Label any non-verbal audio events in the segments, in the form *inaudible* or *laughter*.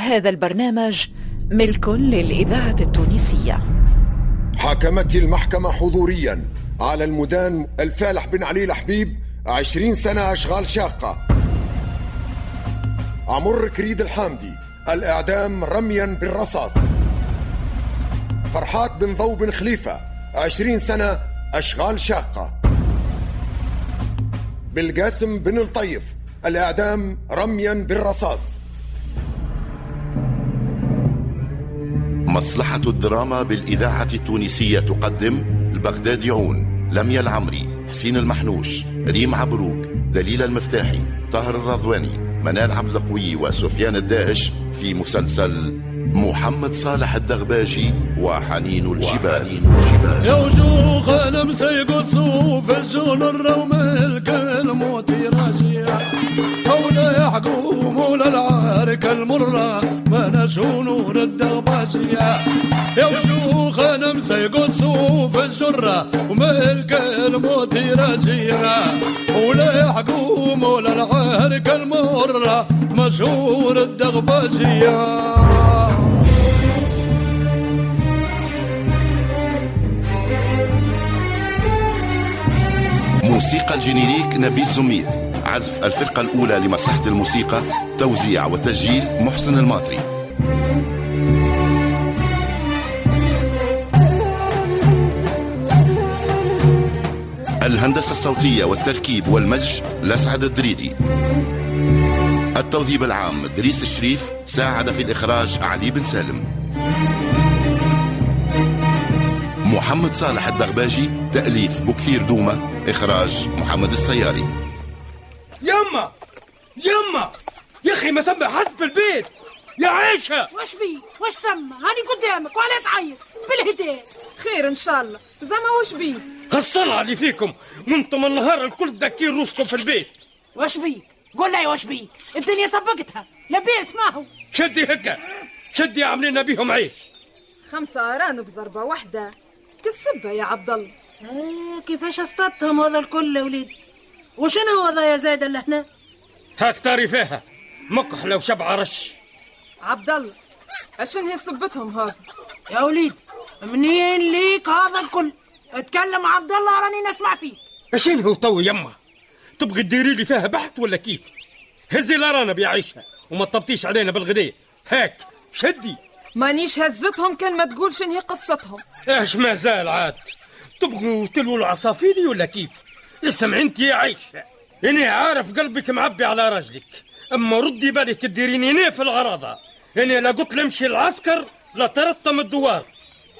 هذا البرنامج ملك للإذاعة التونسية. حاكمت المحكمة حضوريا على المدان الفالح بن علي الحبيب عشرين سنة أشغال شاقة. عمر كريد الحامدي الإعدام رميا بالرصاص. فرحات بن ضو بن خليفة عشرين سنة أشغال شاقة. بالقاسم بن الطيف الإعدام رميا بالرصاص. مصلحة الدراما بالإذاعة التونسية تقدم البغداديون لميا العمري حسين المحنوش ريم عبروك دليل المفتاحي طاهر الرضواني منال عبد القوي وسفيان الداهش في مسلسل محمد صالح الدغباجي وحنين الجبال. يا وجوخ أنا مسيق صوف الجول الروم الكلموت راجية ولا يحكم ولا العارك المرة ما نشو نور الدغباجية يا وجوخ أنا مسيق صوف الجرة وملك الموت راجية ولا يحكم ولا العارك المرة مشهور الدغباجيه موسيقى ال générique نبيل زميد. عزف الفرقة الأولى لمصلحة الموسيقى توزيع وتسجيل محسن الماطري. الهندسة الصوتية والتركيب والمزج لسعد الدريدي. التوظيف العام دريس الشريف ساعد في الإخراج علي بن سالم. محمد صالح الدغباجي تأليف بكثير دومة إخراج محمد السياري. يما! يما! يا أخي ما ثم حد في البيت! يا عيشة وش بي؟ وش ثم؟ هاني قدامك وعلى تعيط بالهداء خير إن شاء الله. زعما وش بيه هالصلعة اللي فيكم! وأنتم النهار الكل داكين روسكم في البيت. وش بيك؟ قول لي وش بيك. الدنيا طبقتها. لبيس ما هو. شدي هكا! شدي عاملين بيهم عيش. خمسة أرانب ضربة واحدة. كالسبة يا عبد الله. إيه كيفاش أصطدتهم هذا الكل يا وليدي؟ وشنو هذا يا زايد اللي هنا هاك تاري فيها. مكحلة وشبعة رش عبد الله اشن هي سبتهم هذا. يا وليدي منين ليك هذا الكل؟ اتكلم عبد الله راني نسمع فيك. اشين هو تو يما تبغي تديري لي فيها بحث ولا كيف؟ هزي الأرانب يا عيشة وما تطبطيش علينا بالغداء هاك شدي. مانيش هزتهم كان ما تقول شن هي قصتهم. إيش ما زال عاد. تبغوا تلووا العصافيري ولا كيف؟ اسمع انت يا عيشة. إني عارف قلبك معبي على رجلك. أما ردي بالك تديريني هنا في العراضة إني لا قلت لمشي العسكر لا ترطم الدوار.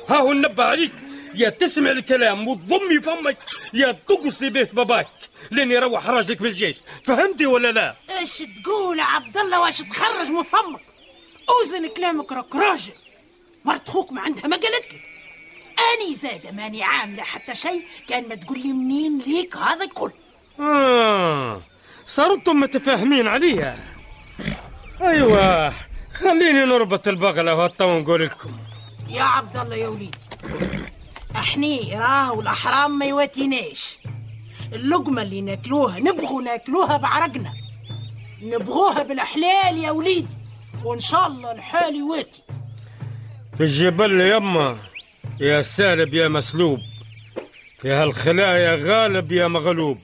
ها هو نبه عليك. يا تسمع الكلام وتضمي فمك. يا تقصي بيت باباك. لين يروح راجلك بالجيش فهمتي ولا لا؟ إيش تقول عبد الله؟ واش تخرج من فمك؟ أوزن كلامك راك راجل مرت خوك ما عندها ما قالت لك. أني زاده ماني عاملة حتى شيء. كان ما تقول لي منين ليك هذا الكل. آه صرتم متفاهمين عليها أيوه خليني نربط البغلة وهالطو ونقول لكم. يا عبد الله يا وليدي احني راهو الاحرام ما يواتيناش. اللقمة اللي ناكلوها نبغوا ناكلوها بعرقنا. نبغوها بالحلال يا وليدي وإن شاء الله الحال يواتي. في الجبل يما. يا سالب يا مسلوب. في هالخلايا غالب يا مغلوب.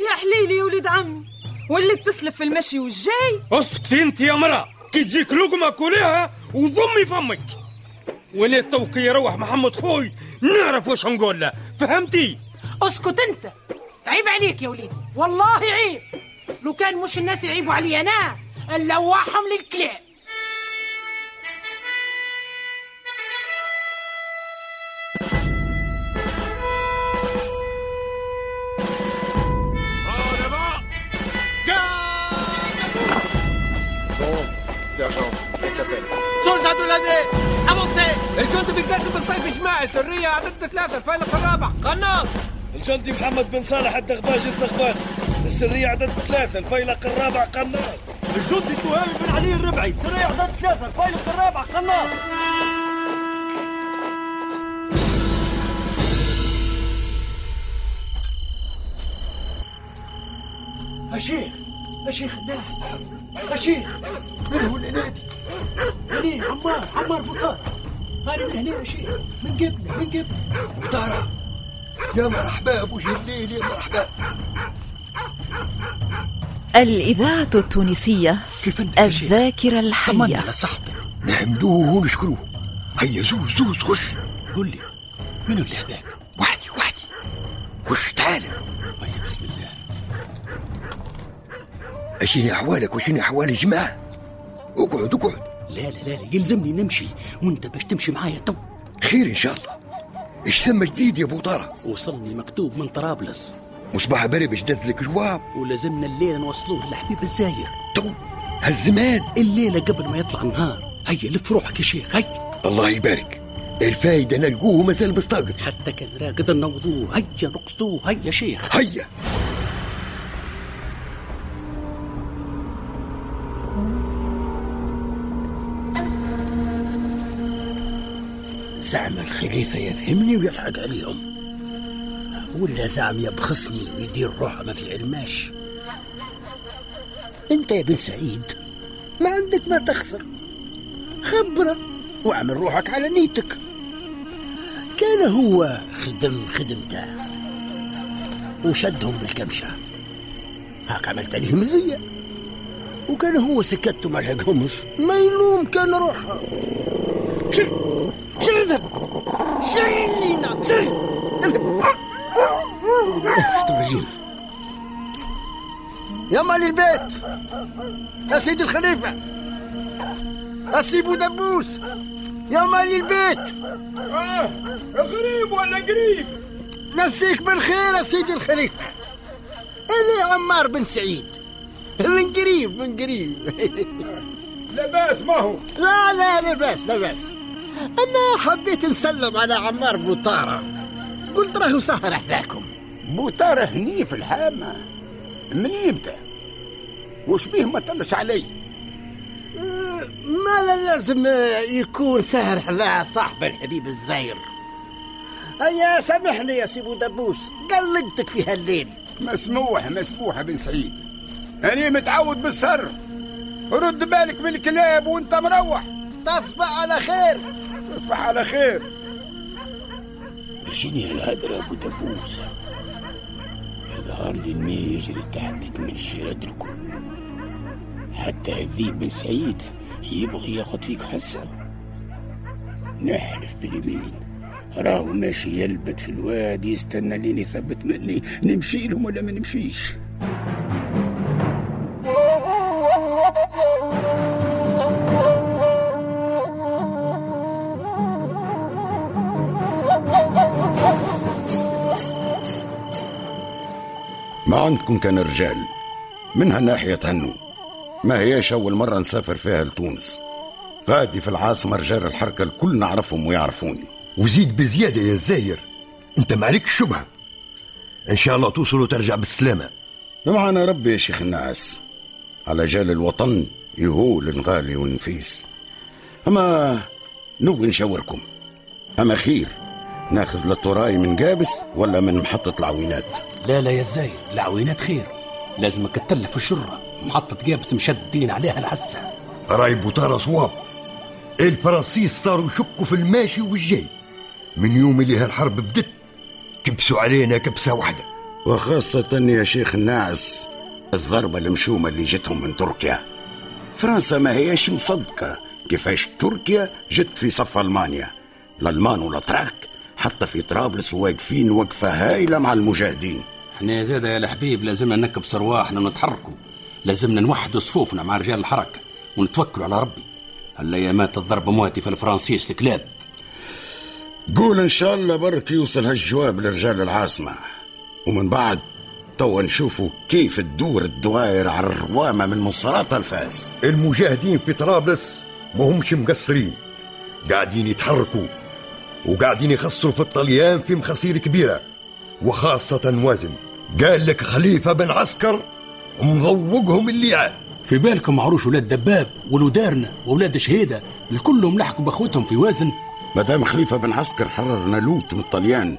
يا حليلي يا ولد عمي واللي تسلف في المشي والجاي. اسكتي انت يا مرة كي تجيك لقمة كلها وضمي فمك. وين توقي يروح محمد خوي نعرف وش نقول له فهمتي؟ اسكت انت عيب عليك يا وليدي والله عيب. لو كان مش الناس يعيبوا علي أنا نلوعهم للكلاب faites appel. Soldats de l'année Avancez الجندي بالقاسم بالطيف جماعي سرية عدد ثلاثة الفيلق الرابع. قناص. الجندي محمد بن صالح الدغباجي السغبان السرية عدد ثلاثة الفيلق الرابع قناص. الجندي التهامي بن علي الربعي سرية عدد ثلاثة الفيلق الرابع قناص. يا شيخ يا شيخ الناس. يا شيخ من هو اللي نادي؟ هني عمار عمار بطار هاني من هنا يا شيخ من قبله من قبله بطارة يا مرحبا أبو جليل يا مرحبا. الإذاعة التونسية كيف الذاكرة طمنا الحية على صحتك. نحمدوه ونشكروه هيا زوز زوز خش. قل لي منو اللي هذاك؟ وحدي وحدي. خش تعال. هيا بسم الله. أشيني أحوالك وشيني أحوال الجماعة؟ اقعد اقعد. لا لا لا يلزمني نمشي. وانت باش تمشي معايا تو. خير إن شاء الله. إيش سمى جديد يا أبو طارة وصلني مكتوب من طرابلس. مصباح بري باش دز لك جواب؟ ولازمنا الليلة نوصلوه لحبيب الزاير تو هالزمان. الليلة قبل ما يطلع النهار. هيا لف روحك يا شيخ هيا. الله يبارك. الفايدة نلقوه مازال مستقر حتى كان راقد نوضوه هيا نقصدوه. هيا شيخ. هيا. زعم الخليفة يفهمني ويضحك عليهم. ولا زعم يبخصني ويدير روحه ما في علماش. انت يا بن سعيد ما عندك ما تخسر. خبرة واعمل روحك على نيتك. كان هو خدم خدمته. وشدهم بالكمشة هاك عملت عليهم زية وكان هو سكت وما لحقهمش. ما يلوم كان روحه. اذهب. شل اذهب. شفت الرجيم يا مالي البيت. يا سيدي الخليفة. يا سيبو دبوس. يا مالي البيت. آه غريب ولا قريب؟ مسيك بالخير يا سيدي الخليفة. اللي عمار بن سعيد. من قريب من قريب. لباس ما هو. لا لا لا بس أما حبيت نسلم على عمار بوطارة قلت راهو سهر حذاكم بوتار هني في الحامة. من يمتى وش بيه ما تلش علي؟ ما لا لازم يكون سهر حذا صاحب الحبيب الزاير هيا سامحني يا سيبو دبوس. قلقتك في هالليل. مسموح مسموح يا بن سعيد. أنا متعود بالسر. رد بالك من الكلاب وأنت مروح. تصبح على خير. تصبح على خير. شنو هالهدرة أبو دبوس. يظهر لي الماء يجري تحتك من الشرد الكل حتى الذيب بن سعيد يبغي ياخد فيك حسة نحلف باليمين. راهو ماشي يلبت في الوادي يستنى لين يثبت مني. نمشي لهم ولا ما نمشيش؟ ما عندكم كان رجال؟ من هالناحية تهنوا ما هيش أول مرة نسافر فيها لتونس؟ غادي في العاصمة رجال الحركة الكل نعرفهم ويعرفوني. وزيد بزيادة يا زاير. أنت ما عليك شبهة. إن شاء الله توصل وترجع بالسلامة. معنا ربي يا شيخ الناس. على جال الوطن يهول غالي ونفيس. أما نبغي نشاوركم. أما خير ناخذ للتراي من قابس ولا من محطة العوينات. لا لا يا زاير العوينات خير. لازمك تتلف في الشرة. محطة قابس مشدين عليها العسة راي بوطارة صواب. الفرنسيس صاروا يشكوا في الماشي والجاي. من يوم اللي هالحرب بدت كبسوا علينا كبسة واحدة. وخاصة يا شيخ الناعس الضربة المشومة اللي جتهم من تركيا. فرنسا ما هيش مصدقة. كيفاش تركيا جت في صف ألمانيا؟ الألمان والأتراك حتى في طرابلس واقفين وقفة هايلة مع المجاهدين. إحنا زاد يا الحبيب لازمنا نكب سرواحنا ونتحركوا لازمنا نوحدوا صفوفنا مع رجال الحركة ونتوكلوا على ربي. هالأيامات الضرب مواتي في الفرنسيس الكلاب. قول إن شاء الله برك يوصل هالجواب لرجال العاصمة. ومن بعد توا نشوفوا كيف تدور الدوائر على الروامة من مصرات الفاس. المجاهدين في طرابلس ما همش مقصرين. قاعدين يتحركوا. وقاعدين يخسروا في الطليان في مخاسير كبيرة. وخاصة وازن. قال لك خليفة بن عسكر مغوقهم الليعات في بالكم عروش ولاد دباب ولودارنا وولاد شهيدة. الكلهم لحقوا بأخوتهم في وازن. مدام خليفة بن عسكر حررنا لوت من الطليان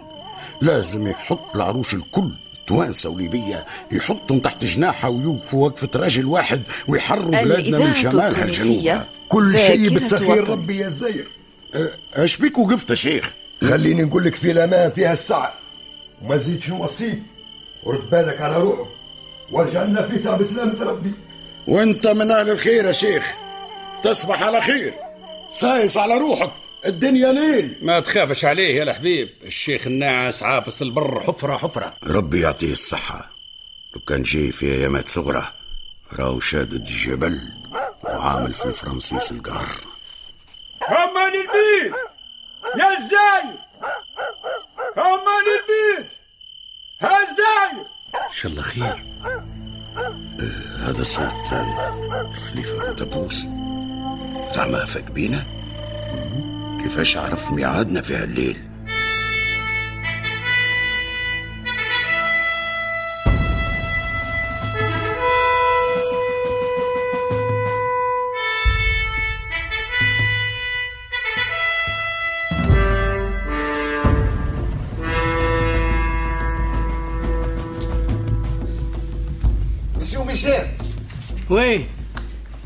لازم يحط العروش الكل توانسة وليبية يحطهم تحت جناحها ويوقفوا وقفة راجل واحد ويحرروا بلادنا من شمالها لجنوبها. كل شيء بتسخير. ربي يا الزير اش بيك وقفت يا شيخ. خليني نقول لك في الأمان فيها السعه وما زيدش نوصيك ورد بالك على روحك وارجع لنا في ساعه بسلامه ربي. وأنت من أهل الخير يا شيخ. تصبح على خير. سايس على روحك. الدنيا ليل. ما تخافش عليه يا الحبيب. الشيخ الناعس عافس البر حفرة حفرة. ربي يعطيه الصحة. لو كان جاي في أيامات صغرى راهو شادد الجبل وعامل في الفرنسيس القهر. أمان البيت! يا الزاير أمان البيت! ها الزاير إن شاء الله خير. آه هذا صوت الخليفة أبو دبوس زعما فاق بينا كيفاش عرف ميعادنا في هالليل؟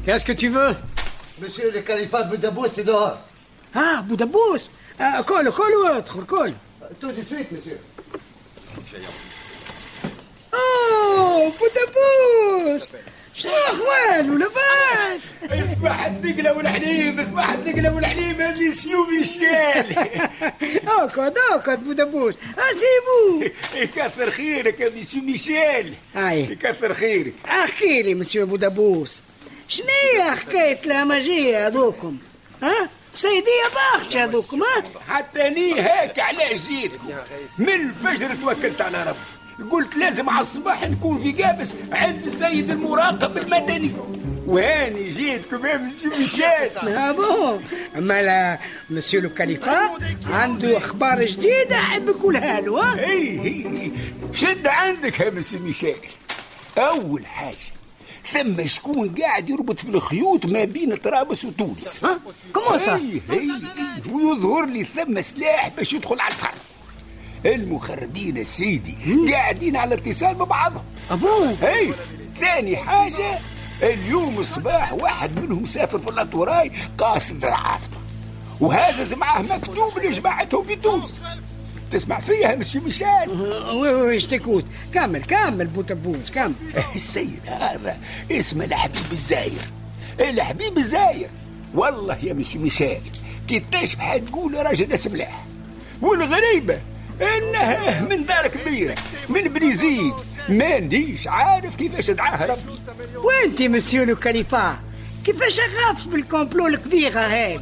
Qu'est-ce que tu veux Monsieur le califat Boudabous, c'est dehors. Ah, Boudabous ah, Colle, colle autre, colle. Tout de suite, monsieur. Oh, Boudabous شنو اخوان لاباس اسمح الدقلة والحليب اسمح الدقلة والحليب يا ميسيو ميشيل اقعد اقعد بودابوس اسيبو يكثر خيرك يا ميسيو ميشيل اي يكثر خيرك احكي لي مسيو بودابوس شنو هي حكاية الهمجية هذوكم ها؟ c'est des barbares هذوكم ها؟ حتى اني هيك علاش جيتكم؟ من الفجر توكلت على ربي. قلت لازم على الصباح نكون في قابس عند السيد المراقب المدني. وهاني جيتكم يا مسيو ميشيل bon أما لا monsieur le khalifa عنده أخبار جديدة أحب نقولها له اي اي شد عندك يا مسيو ميشيل. أول حاجة ثم شكون قاعد يربط في الخيوط ما بين طرابلس وتونس ها؟ اي اي ويظهر لي ثم سلاح باش يدخل على الحرب المخربين سيدي قاعدين على اتصال ببعضهم. ah bon اي ثاني حاجة اليوم الصباح واحد منهم سافر في ال autorail قاصد العاصمة. وهازز معاه مكتوب لجماعتهم في تونس. تسمع فيها مسيو ميشيل oui oui je t'écoute كمل كمل بوتابوس كمل *laughs* السيد هذا اسمه الحبيب الزاير. الحبيب الزاير. والله يا مسيو ميشيل كي تشبح تقول راجل اسم ملاح والغريبة إنه من دار كبيرة من بريزيد. مانيش عارف كيفاش دعاه ربي. وانت monsieur le كيفاش أخاف بال complot الكبيرة هذه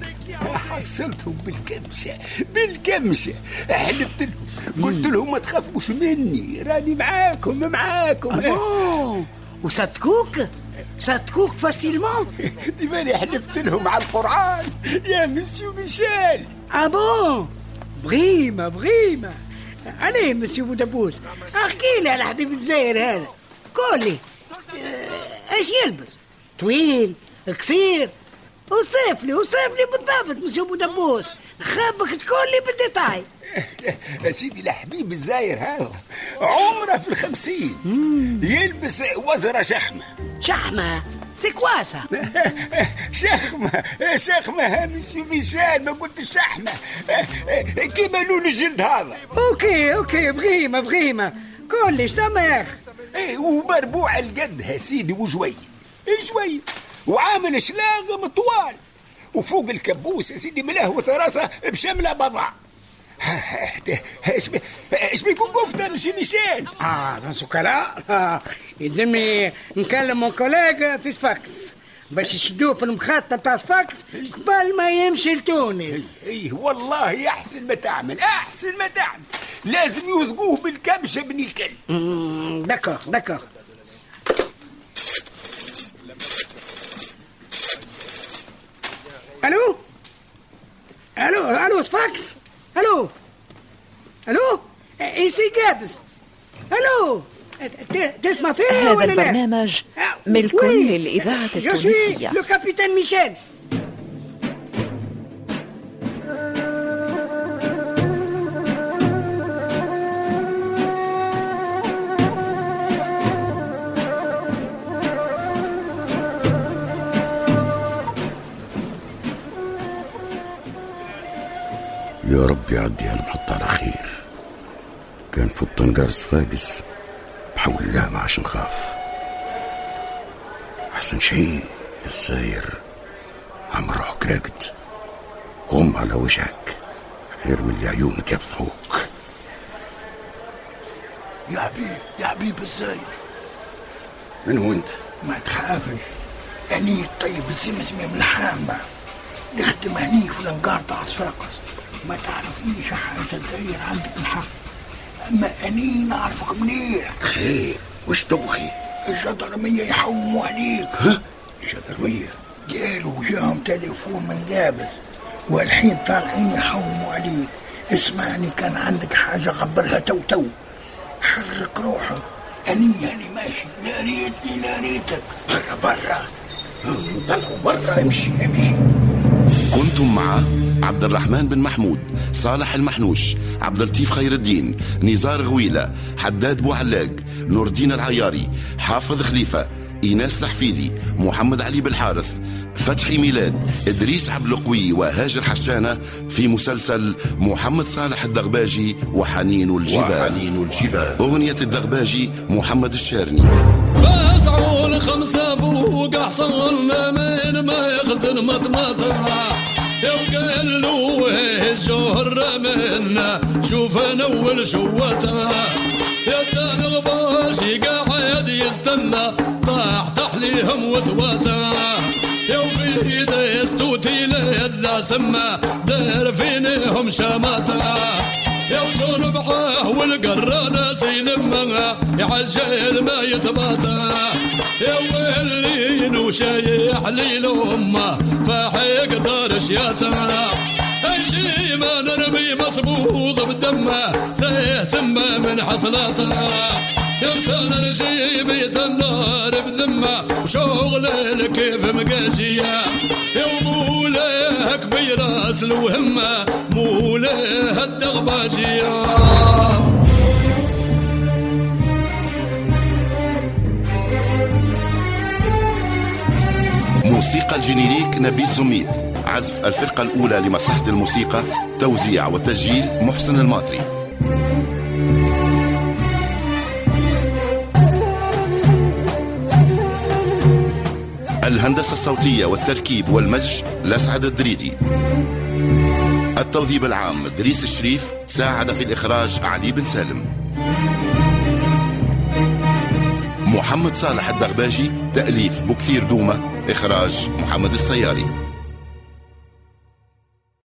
حصلتهم بالكمشة بالكمشة حلفت لهم. قلت لهم ما تخافوش مني. راني معاكم معاكم. وصدقوك؟ صدقوك facilement *laughs* ديماني حلفت لهم على القرآن. يا مسيو ميشيل. ah bon vraiment vraiment. عليه مسيو بودابوس احكي لي على حبيب الزاير هذا. قولي آه، إيش يلبس؟ طويل. قصير وصف لي وصف لي بالضبط مسيو بودابوس خابك تقول لي بال détail. يا *laughs* سيدي الحبيب الزاير هذا عمرة في الخمسين. يلبس وزرة شخمة. شحمة سكواسة. *laughs* شخمة شخمة ها؟ مسيو ميشيل ما قلت شحمة. *laughs* كيما لون الجلد هذا؟ أوكي أوكي بغيمة بغيمة. يا أخي إيه ومربوع القد سيدي وجويد جويد وعامل شلاغم طوال وفوق الكبوس يا سيدي ملهوة راسه بشملة بضع. إيش بيكون قفته مش ميشيل آه سكراء آه. يلزمني نكلم من كوليجا في سفاكس باش يشدوه في المخطة بتاع سفاكس قبل ما يمشي لتونس. إيه والله أحسن ما تعمل أحسن ما تعمل. لازم يوثقوه بالكبشة ابن الكلب. مم، دكور ألو؟ ألو ألو سفاكس ألو. ألو؟ إيسي جابس. ألو. تسمع فيه هذا ولا لا؟ البرنامج ملك وي. للإذاعة التونسية. le capitaine Michel. يا رب يعدي المحطة على خير. كان في الطنجار صفاقس بحول الله ما عادش نخاف. أحسن شيء يا الساير عم روحك راقد. غم على وجهك غير من اللي عيونك يفضحوك. يا حبيب يا حبيب الزاير من هو أنت؟ ما تخافش. أني الطيب الزمزمة من حامة. نخدم هني في الأنقار تاع صفاقس. ما تعرفنيش حاجة الزاير عندك الحق. أما أني نعرفك منيح. خير. وش تبغي؟ الجندرمية يحوموا عليك. ها؟ الجندرمية؟ قالوا جاهم تليفون من قابس والحين طالعين يحوموا عليك. اسمعني كان عندك حاجة خبرها تو تو. حرك روحك. أني أني ماشي. لا ريتني لا ريتك. برا برا. طلعوا برا. امشي امشي. كنتم مع عبد الرحمن بن محمود صالح المحنوش عبد اللطيف خير الدين نزار غويلة حداد بوعلاق نور الدين العياري حافظ خليفة إيناس الحفيدي محمد علي بالحارث فتحي ميلاد إدريس عبد القوي وهاجر حشانة في مسلسل محمد صالح الدغباجي وحنين الجبال, وحنين الجبال. أغنية الدغباجي محمد الشارني. فتعون خمسة فوق حصلنا من ما يخزن مطمطة وقال له الجهر منا شوف أنا اول شوته يا دان غباشي قاعد يستنى طاح تحليهم وتواته يا وفي دستوتي لذا سما دار فينهم شماته يا وزور بعاه والقرانة سيلمها يعجل ما يتباطى يا ويلين وشايح لي الأمة فحيق دار شياتا شي ما نرمي مصبوغ بدمه سيه سمه من حصلاته. يمسان رجي بيت النار بذمه وشغل كيف مقاشيه يا مولاه كبير اصل وهمه مولاه الدغباجيه. موسيقى ال générique نبيل زميد. عزف الفرقة الأولى لمصلحة الموسيقى توزيع وتسجيل محسن الماطري. الهندسة الصوتية والتركيب والمزج لسعد الدريدي. التوظيف العام دريس الشريف ساعد في الإخراج علي بن سالم. محمد صالح الدغباجي تأليف بكثير دومة. إخراج محمد السياري